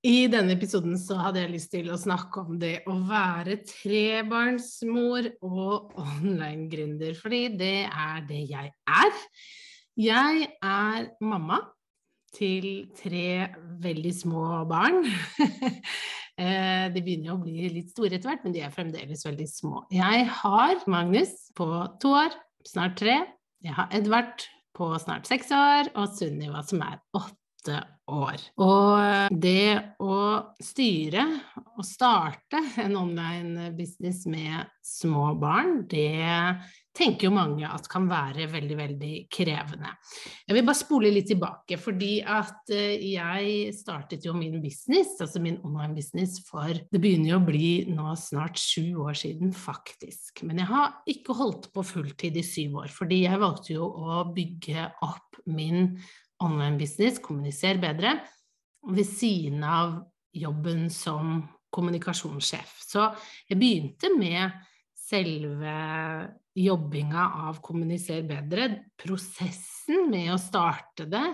I denne episoden så hadde jeg lyst til å snakke om det å være trebarnsmor og online-gründer, fordi det er det jeg er. Jeg er mamma til tre veldig små barn. Eh, de begynner å bli litt store etter hvert, men de er fremdeles veldig små. Jeg har Magnus på to år, snart tre. Jeg har Edvard på snart seks år, og Sunniva som er åtte år. Og det å styre og starte en online business med små barn, det tenker jo mange at kan være veldig, veldig krevende. Jeg vil bare spole litt tilbake, fordi at eh, jeg startet jo min business, altså min online-business, for det begynner jo å bli nå snart sju år siden, faktisk. Men jeg har ikke holdt på fulltid i syv år, fordi jeg valgte jo å bygge opp min online-business, kommunisere bedre, ved siden av jobben som kommunikasjonssjef. Så jeg begynte med selve jobbinga av Kommuniser bedre, prosessen med å starte det,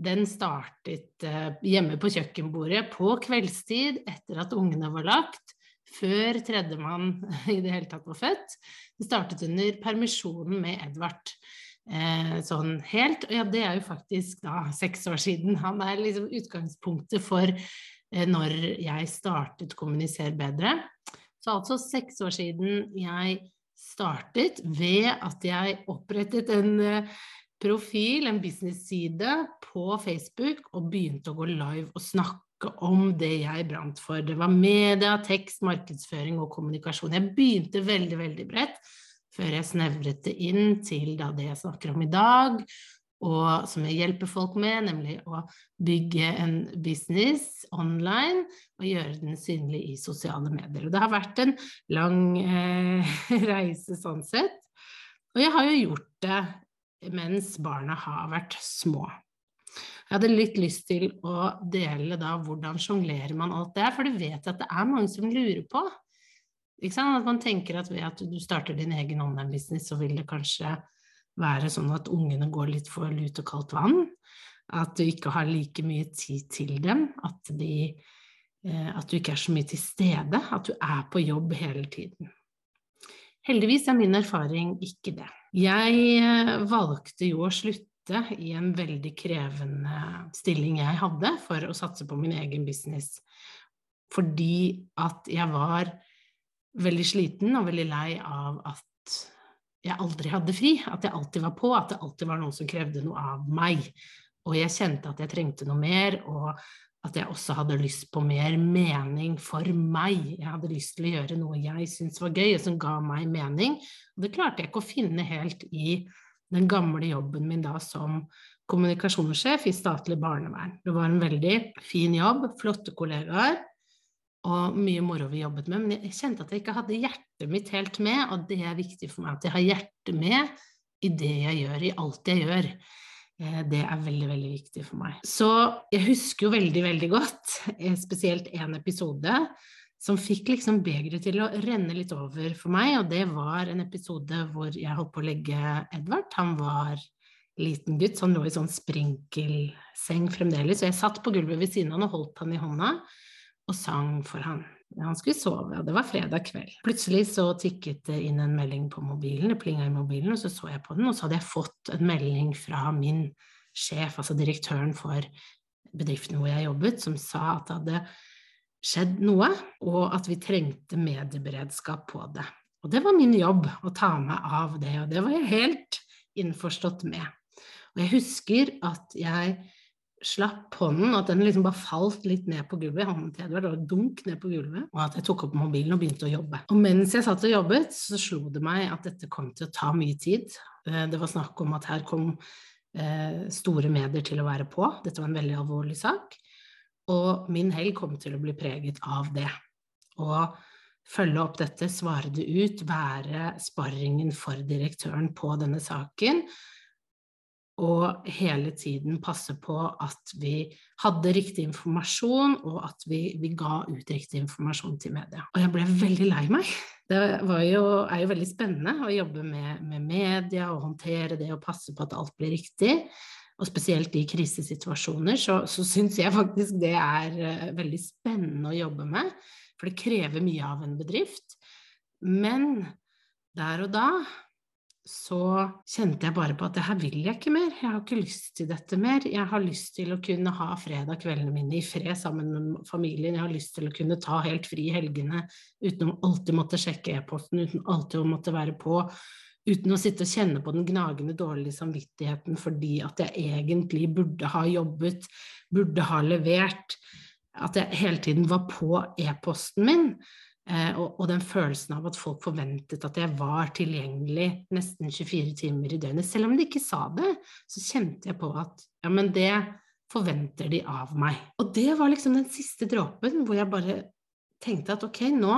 den startet eh, hjemme på kjøkkenbordet på kveldstid etter at ungene var lagt, før tredjemann i det hele tatt var født. Det startet under permisjonen med Edvard. Eh, sånn helt. Og ja, det er jo faktisk da seks år siden. Han er liksom utgangspunktet for eh, når jeg startet Kommuniser bedre. Så altså seks år siden jeg startet ved at jeg opprettet en eh, profil, en business-side på Facebook og begynte å gå live og snakke om det jeg brant for. Det var media, tekst, markedsføring og kommunikasjon. Jeg begynte veldig, veldig bredt før jeg snevret det inn til det jeg snakker om i dag, og som jeg hjelper folk med, nemlig å bygge en business online og gjøre den synlig i sosiale medier. Og det har vært en lang eh, reise sånn sett. Og jeg har jo gjort det mens barna har vært små. Jeg hadde litt lyst til å dele da hvordan sjonglerer man alt det, for du vet at det er mange som lurer på. At man tenker at ved at du starter din egen online-business, så vil det kanskje være sånn at ungene går litt for lut og kaldt vann. At du ikke har like mye tid til dem. At, de, eh, at du ikke er så mye til stede. At du er på jobb hele tiden. Heldigvis er min erfaring ikke det. Jeg eh, valgte jo å slutte i en veldig krevende stilling jeg hadde for å satse på min egen business. Fordi at jeg var veldig sliten og veldig lei av at jeg aldri hadde fri, at jeg alltid var på, at det alltid var noen som krevde noe av meg. Og jeg kjente at jeg trengte noe mer, og at jeg også hadde lyst på mer mening for meg. Jeg hadde lyst til å gjøre noe jeg syntes var gøy, og som ga meg mening. Og det klarte jeg ikke å finne helt i den gamle jobben min da som kommunikasjonssjef i statlig barnevern. Det var en veldig fin jobb, flotte kollegaer, og mye moro vi jobbet med, men jeg kjente at jeg ikke hadde hjertet mitt helt med, og det er viktig for meg at jeg har hjertet med i det jeg gjør, i alt jeg gjør. Eh, det er veldig, veldig viktig for meg. Så jeg husker jo veldig, veldig godt eh, spesielt en episode som fikk liksom begeret til å renne litt over for meg, og det var en episode hvor jeg holdt på å legge Edvard. Han var liten gutt, så han lå i sånn sprinkelseng fremdeles, og jeg satt på gulvet ved siden av han og holdt han i hånda og sang for han. Han skulle sove, og det var fredag kveld. Plutselig så tikket det inn en melding på mobilen, det plinga i mobilen, og så så jeg på den, og så hadde jeg fått en melding fra min sjef, altså direktøren for bedriften hvor jeg jobbet, som sa at det hadde skjedd noe, og at vi trengte medieberedskap på det. Og det var min jobb å ta meg av det, og det var jeg helt innforstått med. Og jeg husker at jeg slapp hånden, at den liksom bare falt litt ned på gulvet. Hånden til Edvard og dunk ned på gulvet, og at jeg tok opp mobilen og begynte å jobbe. Og mens jeg satt og jobbet, så slo det meg at dette kom til å ta mye tid. Eh, det var snakk om at her kom eh, store medier til å være på. Dette var en veldig alvorlig sak. Og min helg kom til å bli preget av det. Og følge opp dette, svare det ut, være sparringen for direktøren på denne saken og hele tiden passe på at vi hadde riktig informasjon, og at vi, vi, ga ut riktig informasjon til media. Og jeg ble veldig lei meg. Det jo, er jo veldig spennende å jobbe med, med media og håndtere det og passe på at alt blir riktig. Og spesielt i krisesituasjoner, så, så syns jeg faktisk det er uh, veldig spennende å jobbe med. For det krever mye av en bedrift. Men der og da så kjente jeg bare på at det her vil jeg ikke mer. Jeg har ikke lyst til dette mer. Jeg har lyst til å kunne ha fredag kveldene mine i fred sammen med familien. Jeg har lyst til å kunne ta helt fri i helgene uten å alltid måtte sjekke e-posten, uten alltid å måtte være på. Uten å sitte og kjenne på den gnagende dårlige samvittigheten fordi at jeg egentlig burde ha jobbet, burde ha levert. At jeg hele tiden var på e-posten min. Eh, og, den følelsen av at folk forventet at jeg var tilgjengelig nesten 24 timer i døgnet. Selv om de ikke sa det, så kjente jeg på at ja, men det forventer de av meg. Og det var liksom den siste dråpen hvor jeg bare tenkte at ok, nå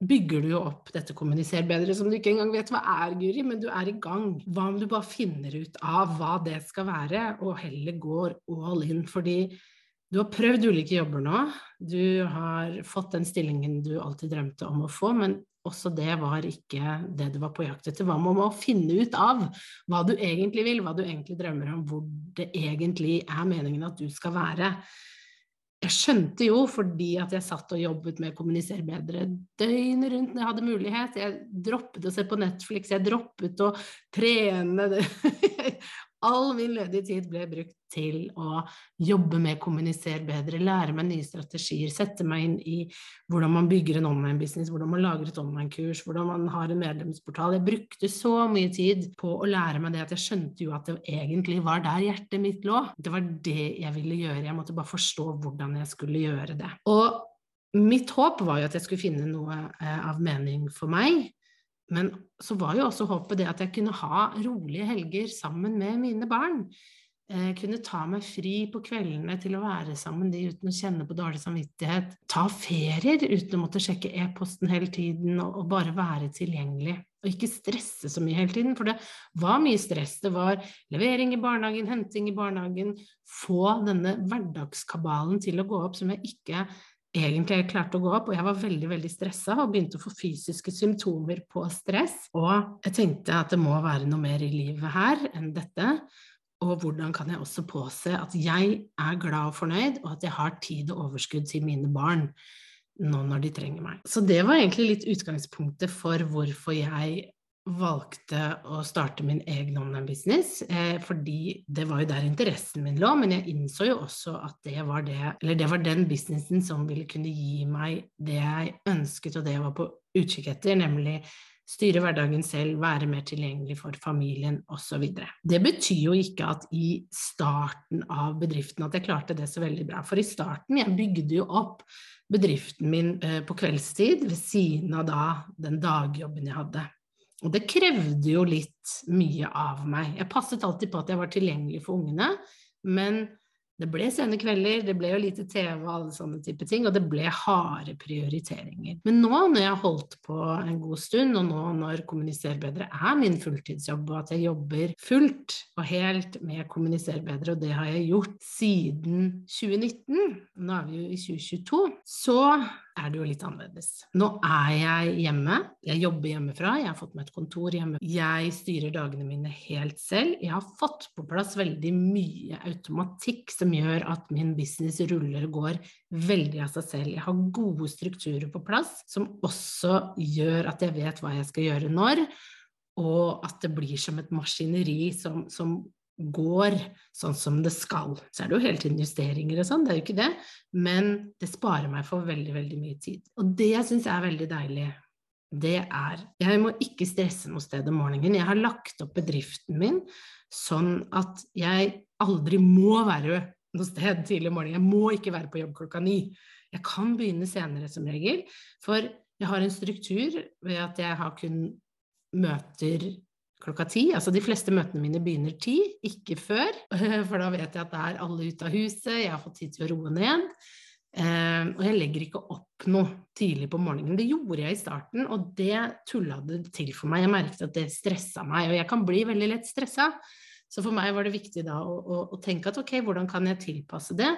bygger du jo opp dette kommuniser bedre, som du ikke engang vet hva er, Guri, men du er i gang. Hva om du bare finner ut av hva det skal være, og heller går all in? Fordi du har prøvd ulike jobber nå. Du har fått den stillingen du alltid drømte om å få, men også det var ikke det du var på jakt etter. Hva med å finne ut av hva du egentlig vil, hva du egentlig drømmer om, hvor det egentlig er meningen at du skal være? Jeg skjønte jo, fordi at jeg satt og jobbet med å kommunisere bedre døgnet rundt når jeg hadde mulighet. Jeg droppet å se på Netflix, jeg droppet å trene. All min ledige tid ble brukt til å jobbe med, kommunisere bedre, lære meg nye strategier, sette meg inn i hvordan man bygger en online-business, hvordan man lager et online-kurs, hvordan man har en medlemsportal. Jeg brukte så mye tid på å lære meg det at jeg skjønte jo at det egentlig var der hjertet mitt lå. Det var det jeg ville gjøre. Jeg måtte bare forstå hvordan jeg skulle gjøre det. Og mitt håp var jo at jeg skulle finne noe eh, av mening for meg. Men så var jo også håpet det at jeg kunne ha rolige helger sammen med mine barn. Eh, kunne ta meg fri på kveldene til å være sammen de uten å kjenne på dårlig samvittighet. Ta ferier uten å måtte sjekke e-posten hele tiden og, bare være tilgjengelig. Og ikke stresse så mye hele tiden, for det var mye stress. Det var levering i barnehagen, henting i barnehagen, få denne hverdagskabalen til å gå opp som jeg ikke egentlig klarte å gå opp, og jeg var veldig veldig stressa og begynte å få fysiske symptomer på stress. Og jeg tenkte at det må være noe mer i livet her enn dette. Og hvordan kan jeg også påse at jeg er glad og fornøyd, og at jeg har tid og overskudd til mine barn nå når de trenger meg. Så det var egentlig litt utgangspunktet for hvorfor jeg valgte å starte min egen online-business, eh, fordi det var jo der interessen min lå, men jeg innså jo også at det var, det, det var den businessen som ville kunne gi meg det jeg ønsket og det jeg var på utkikk etter, nemlig styre hverdagen selv, være mer tilgjengelig for familien osv. Det betyr jo ikke at i starten av bedriften at jeg klarte det så veldig bra, for i starten jeg bygde jo opp bedriften min eh, på kveldstid ved siden av da den dagjobben jeg hadde. Og det krevde jo litt mye av meg. Jeg passet alltid på at jeg var tilgjengelig for ungene, men det ble sene kvelder, det ble jo lite TV og alle sånne type ting, og det ble harde prioriteringer. Men nå når jeg har holdt på en god stund, og nå når Kommuniser bedre er min fulltidsjobb, og at jeg jobber fullt og helt med Kommuniser bedre, og det har jeg gjort siden 2019, nå er vi jo i 2022, så er det jo litt annerledes. Nå er jeg hjemme, jeg jobber hjemmefra, jeg har fått meg et kontor hjemme. Jeg styrer dagene mine helt selv. Jeg har fått på plass veldig mye automatikk som gjør at min business ruller og går veldig av seg selv. Jeg har gode strukturer på plass som også gjør at jeg vet hva jeg skal gjøre når, og at det blir som et maskineri som, som går sånn som det skal. Så er det jo hele tiden justeringer og sånn, det er jo ikke det, men det sparer meg for veldig, veldig mye tid. Og det jeg syns er veldig deilig det er Jeg må ikke stresse noe sted om morgenen. Jeg har lagt opp bedriften min sånn at jeg aldri må være noe sted tidlig om morgenen. Jeg må ikke være på jobb klokka ni. Jeg kan begynne senere som regel, for jeg har en struktur ved at jeg har kun møter klokka ti. Altså de fleste møtene mine begynner ti, ikke før, for da vet jeg at det er alle ute av huset, jeg har fått tid til å roe ned. Eh, og jeg legger ikke opp noe tidlig på morgenen. Det gjorde jeg i starten, og det tulla det til for meg. Jeg merket at det stressa meg, og jeg kan bli veldig lett stressa. Så for meg var det viktig da å, å, å tenke at ok, hvordan kan jeg tilpasse det?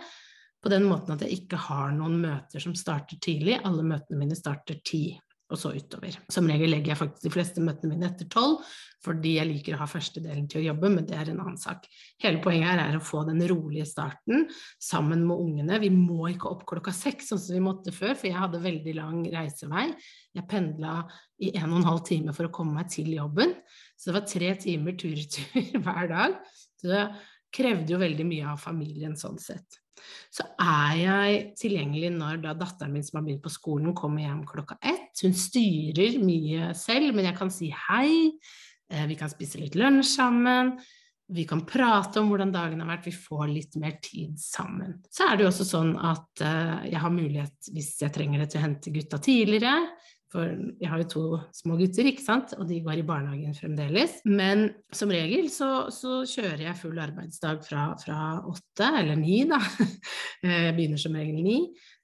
På den måten at jeg ikke har noen møter som starter tidlig. Alle møtene mine starter ti og så utover. Som regel legger jeg faktisk de fleste møtene mine etter tolv, fordi jeg liker å ha første delen til å jobbe, men det er en annen sak. Hele poenget her er å få den rolige starten sammen med ungene. Vi må ikke opp klokka seks, sånn som vi måtte før, for jeg hadde veldig lang reisevei. Jeg pendla i en og en halv time for å komme meg til jobben, så det var tre timer tur-retur hver dag. Så det krevde jo veldig mye av familien sånn sett. Så er jeg tilgjengelig når da datteren min som har begynt på skolen, kommer hjem klokka ett. Hun styrer mye selv, men jeg kan si hei, eh, vi kan spise litt lunsj sammen. Vi kan prate om hvordan dagen har vært, vi får litt mer tid sammen. Så er det jo også sånn at uh, jeg har mulighet, hvis jeg trenger det, til å hente gutta tidligere. For jeg har jo to små gutter, ikke sant, og de går i barnehagen fremdeles. Men som regel så, så kjører jeg full arbeidsdag fra, fra åtte, eller ni, da. Jeg begynner som regel ni.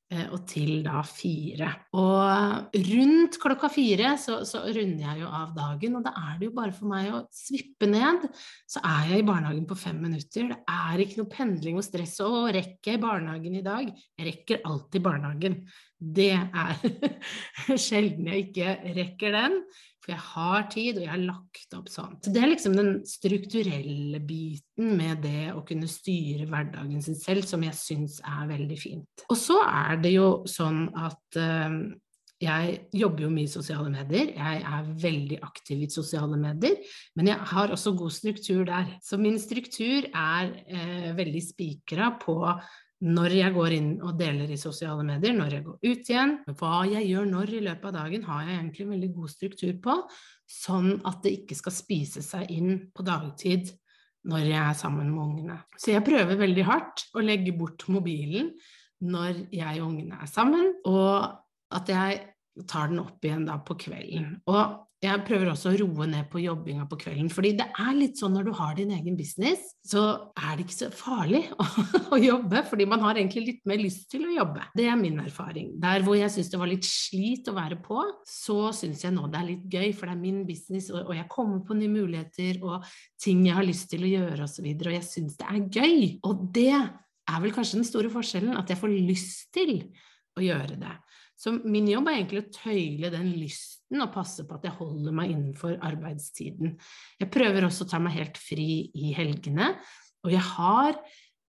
Eh, og til da fire. Og rundt klokka fire så, så, runder jeg jo av dagen, og da er det jo bare for meg å svippe ned. Så er jeg i barnehagen på fem minutter. Det er ikke noe pendling og stress. Å, rekker jeg barnehagen i dag? Jeg rekker alltid barnehagen. Det er sjelden jeg ikke rekker den. For jeg har tid, og jeg har lagt opp sånn. Så det er liksom den strukturelle biten med det å kunne styre hverdagen sin selv, som jeg syns er veldig fint. Og så er det jo sånn at uh, jeg jobber jo mye i sosiale medier, jeg er veldig aktiv i sosiale medier, men jeg har også god struktur der. Så min struktur er eh, veldig spikra på når jeg går inn og deler i sosiale medier, når jeg går ut igjen, hva jeg gjør når i løpet av dagen, har jeg egentlig en veldig god struktur på, sånn at det ikke skal spise seg inn på dagtid når jeg er sammen med ungene. Så jeg prøver veldig hardt å legge bort mobilen når jeg og ungene er sammen, og at jeg tar den opp igjen da på kvelden. Og jeg prøver også å roe ned på jobbinga på kvelden. fordi det er litt sånn når du har din egen business, så er det ikke så farlig å, å jobbe. Fordi man har egentlig litt mer lyst til å jobbe. Det er min erfaring. Der hvor jeg syns det var litt slit å være på, så syns jeg nå det er litt gøy, for det er min business, og, og jeg kommer på nye muligheter og ting jeg har lyst til å gjøre osv. Og, så videre, og jeg syns det er gøy. Og det er vel kanskje den store forskjellen, at jeg får lyst til å gjøre det. Så min jobb er egentlig å tøyle den lysten og passe på at jeg holder meg innenfor arbeidstiden. Jeg prøver også å ta meg helt fri i helgene, og jeg har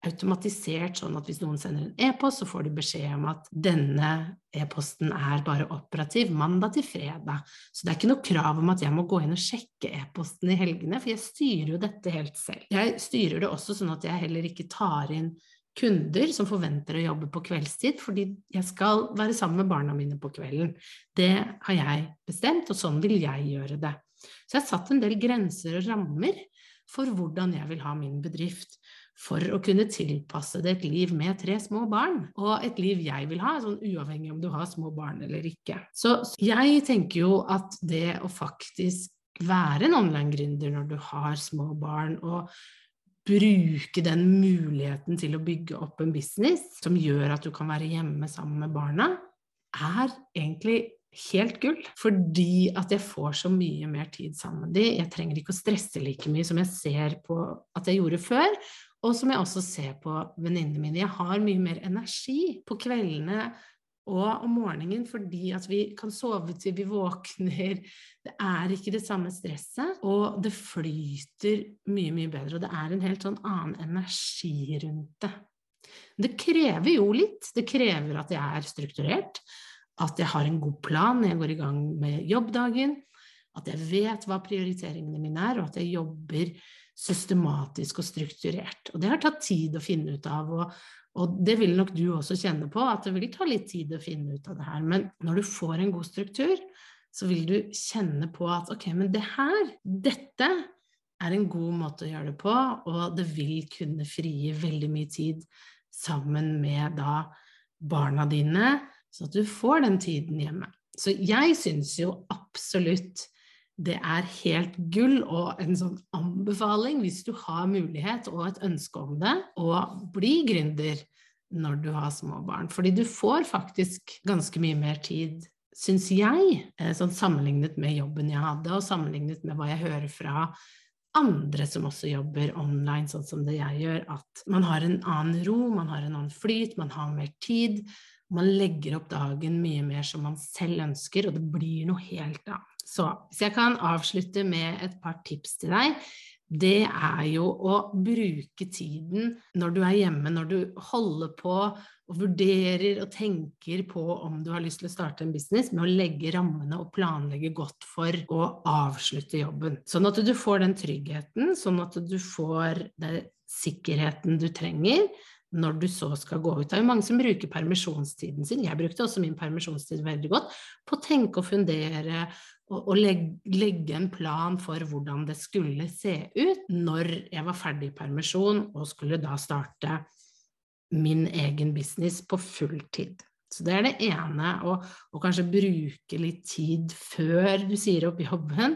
automatisert sånn at hvis noen sender en e-post, så får de beskjed om at denne e-posten er bare operativ mandag til fredag. Så det er ikke noe krav om at jeg må gå inn og sjekke e-posten i helgene, for jeg styrer jo dette helt selv. Jeg styrer det også sånn at jeg heller ikke tar inn kunder som forventer å jobbe på kveldstid, fordi jeg skal være sammen med barna mine på kvelden. Det har jeg bestemt, og sånn vil jeg gjøre det. Så jeg har satt en del grenser og rammer for hvordan jeg vil ha min bedrift, for å kunne tilpasse det et liv med tre små barn, og et liv jeg vil ha, sånn uavhengig om du har små barn eller ikke. Så jeg tenker jo at det å faktisk være en online-gründer når du har små barn, og bruke den muligheten til å bygge opp en business som gjør at du kan være hjemme sammen med barna, er egentlig helt gull. Fordi at jeg får så mye mer tid sammen med dem. Jeg trenger ikke å stresse like mye som jeg ser på at jeg gjorde før. Og som jeg også ser på venninnene mine. Jeg har mye mer energi på kveldene og om morgenen fordi at vi kan sove til vi våkner. Det er ikke det samme stresset, og det flyter mye, mye bedre. Og det er en helt sånn annen energi rundt det. Det krever jo litt. Det krever at jeg er strukturert, at jeg har en god plan når jeg går i gang med jobbdagen, at jeg vet hva prioriteringene mine er, og at jeg jobber systematisk og strukturert. Og det har tatt tid å finne ut av. Og, og det vil nok du også kjenne på, at det vil ta litt tid å finne ut av det her. Men når du får en god struktur, så vil du kjenne på at ok, men det her, dette er en god måte å gjøre det på, og det vil kunne frigi veldig mye tid sammen med da barna dine, så at du får den tiden hjemme. Så jeg syns jo absolutt det er helt gull og en sånn anbefaling, hvis du har mulighet og et ønske om det, å bli gründer når du har små barn. Fordi du får faktisk ganske mye mer tid, syns jeg, eh, sånn sammenlignet med jobben jeg hadde, og sammenlignet med hva jeg hører fra andre som også jobber online, sånn som det jeg gjør, at man har en annen ro, man har en annen flyt, man har mer tid. Man legger opp dagen mye mer som man selv ønsker, og det blir noe helt annet. Så hvis jeg kan avslutte med et par tips til deg, det er jo å bruke tiden når du er hjemme, når du holder på og vurderer og tenker på om du har lyst til å starte en business, med å legge rammene og planlegge godt for å avslutte jobben. Sånn at du får den tryggheten, sånn at du får den sikkerheten du trenger når du så skal gå ut. Det er jo mange som bruker permisjonstiden sin, jeg brukte også min permisjonstid veldig godt, på å tenke og fundere og, og legge, legge, en plan for hvordan det skulle se ut når jeg var ferdig i permisjon og skulle da starte min egen business på full tid. Så det er det ene, å kanskje bruke litt tid før du sier opp jobben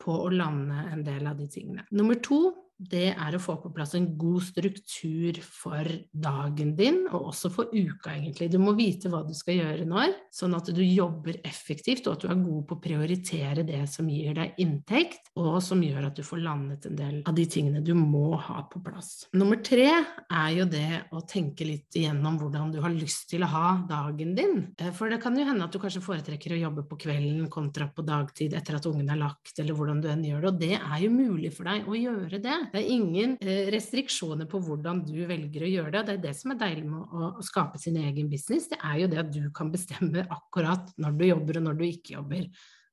på å lande en del av de tingene. Nummer to det er å få på plass en god struktur for dagen din, og også for uka, egentlig. Du må vite hva du skal gjøre når, sånn at du jobber effektivt, og at du er god på å prioritere det som gir deg inntekt, og som gjør at du får landet en del av de tingene du må ha på plass. Nummer tre er jo det å tenke litt igjennom hvordan du har lyst til å ha dagen din. Eh, for det kan jo hende at du kanskje foretrekker å jobbe på kvelden kontra på dagtid etter at ungen er lagt, eller hvordan du enn gjør det, og det er jo mulig for deg å gjøre det. Det er ingen eh, restriksjoner på hvordan du velger å gjøre det. og Det er det som er deilig med å, skape sin egen business. Det er jo det at du kan bestemme akkurat når du jobber og når du ikke jobber.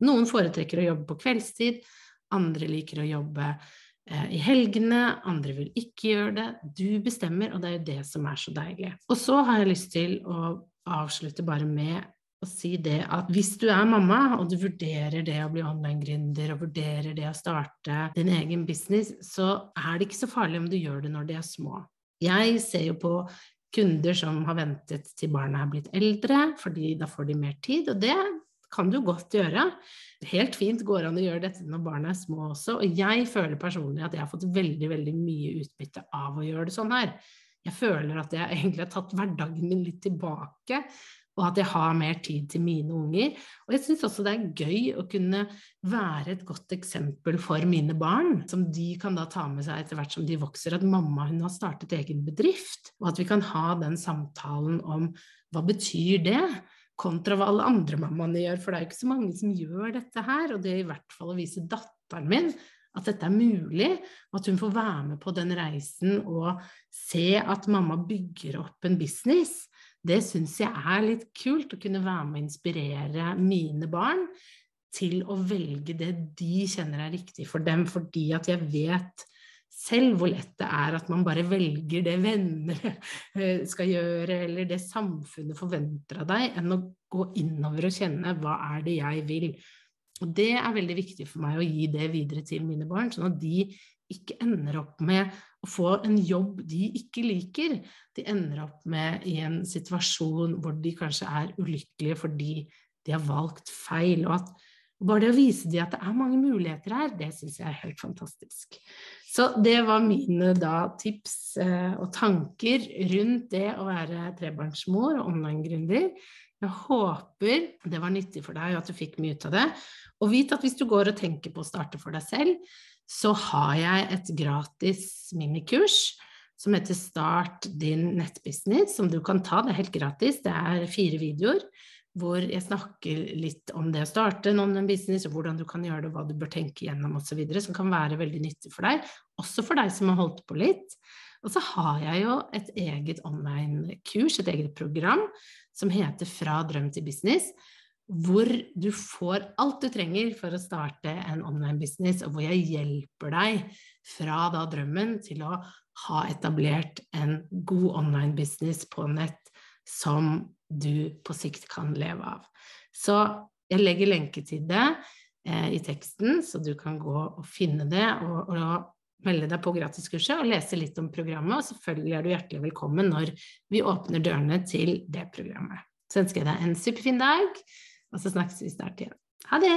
Noen foretrekker å jobbe på kveldstid, andre liker å jobbe eh, i helgene, andre vil ikke gjøre det. Du bestemmer, og det er jo det som er så deilig. Og så har jeg lyst til å avslutte bare med å si det at hvis du er mamma, og du vurderer det å bli online-gründer, og vurderer det å starte din egen business, så er det ikke så farlig om du gjør det når de er små. Jeg ser jo på kunder som har ventet til barna er blitt eldre, fordi da får de mer tid, og det kan du godt gjøre. Helt fint går an å gjøre dette når barna er små også, og jeg føler personlig at jeg har fått veldig, veldig mye utbytte av å gjøre det sånn her. Jeg føler at jeg egentlig har tatt hverdagen min litt tilbake og at jeg har mer tid til mine unger. Og jeg syns også det er gøy å kunne være et godt eksempel for mine barn, som de kan da ta med seg etter hvert som de vokser, at mamma hun har startet egen bedrift, og at vi kan ha den samtalen om hva betyr det? kontra hva alle andre mammaene gjør, for det er jo ikke så mange som gjør dette her, og det er i hvert fall å vise datteren min at dette er mulig, og at hun får være med på den reisen og se at mamma bygger opp en business det syns jeg er litt kult, å kunne være med og inspirere mine barn til å velge det de kjenner er riktig for dem, fordi at jeg vet selv hvor lett det er at man bare velger det venner eh, skal gjøre, eller det samfunnet forventer av deg, enn å gå innover og kjenne hva er det jeg vil. Og det er veldig viktig for meg å gi det videre til mine barn, sånn at de ikke ender opp med å få en jobb de ikke liker. De ender opp med i en situasjon hvor de kanskje er ulykkelige fordi de har valgt feil. og at bare det å vise dem at det er mange muligheter her, det syns jeg er helt fantastisk. Så det var mine da tips eh, og tanker rundt det å være trebarnsmor og online-gründer. Jeg håper det var nyttig for deg, og at du fikk mye ut av det. Og vit at hvis du går og tenker på å starte for deg selv, så har jeg et gratis minikurs som heter Start din nettbusiness, som du kan ta. Det er helt gratis. Det er fire videoer hvor jeg snakker litt om det å starte en online business, og hvordan du kan gjøre det, hva du bør tenke gjennom osv., som kan være veldig nyttig for deg, også for deg som har holdt på litt. Og så har jeg jo et eget online-kurs, et eget program, som heter Fra drøm til business, hvor du får alt du trenger for å starte en online-business, og hvor jeg hjelper deg fra da drømmen til å ha etablert en god online-business på nett som du på sikt kan leve av. Så Jeg legger lenke til det eh, i teksten, så du kan gå og finne det og, og, melde deg på gratiskurset og lese litt om programmet. Og selvfølgelig er du hjertelig velkommen når vi åpner dørene til det programmet. Så ønsker jeg deg en superfin dag, og så snakkes vi snart igjen. Ha det!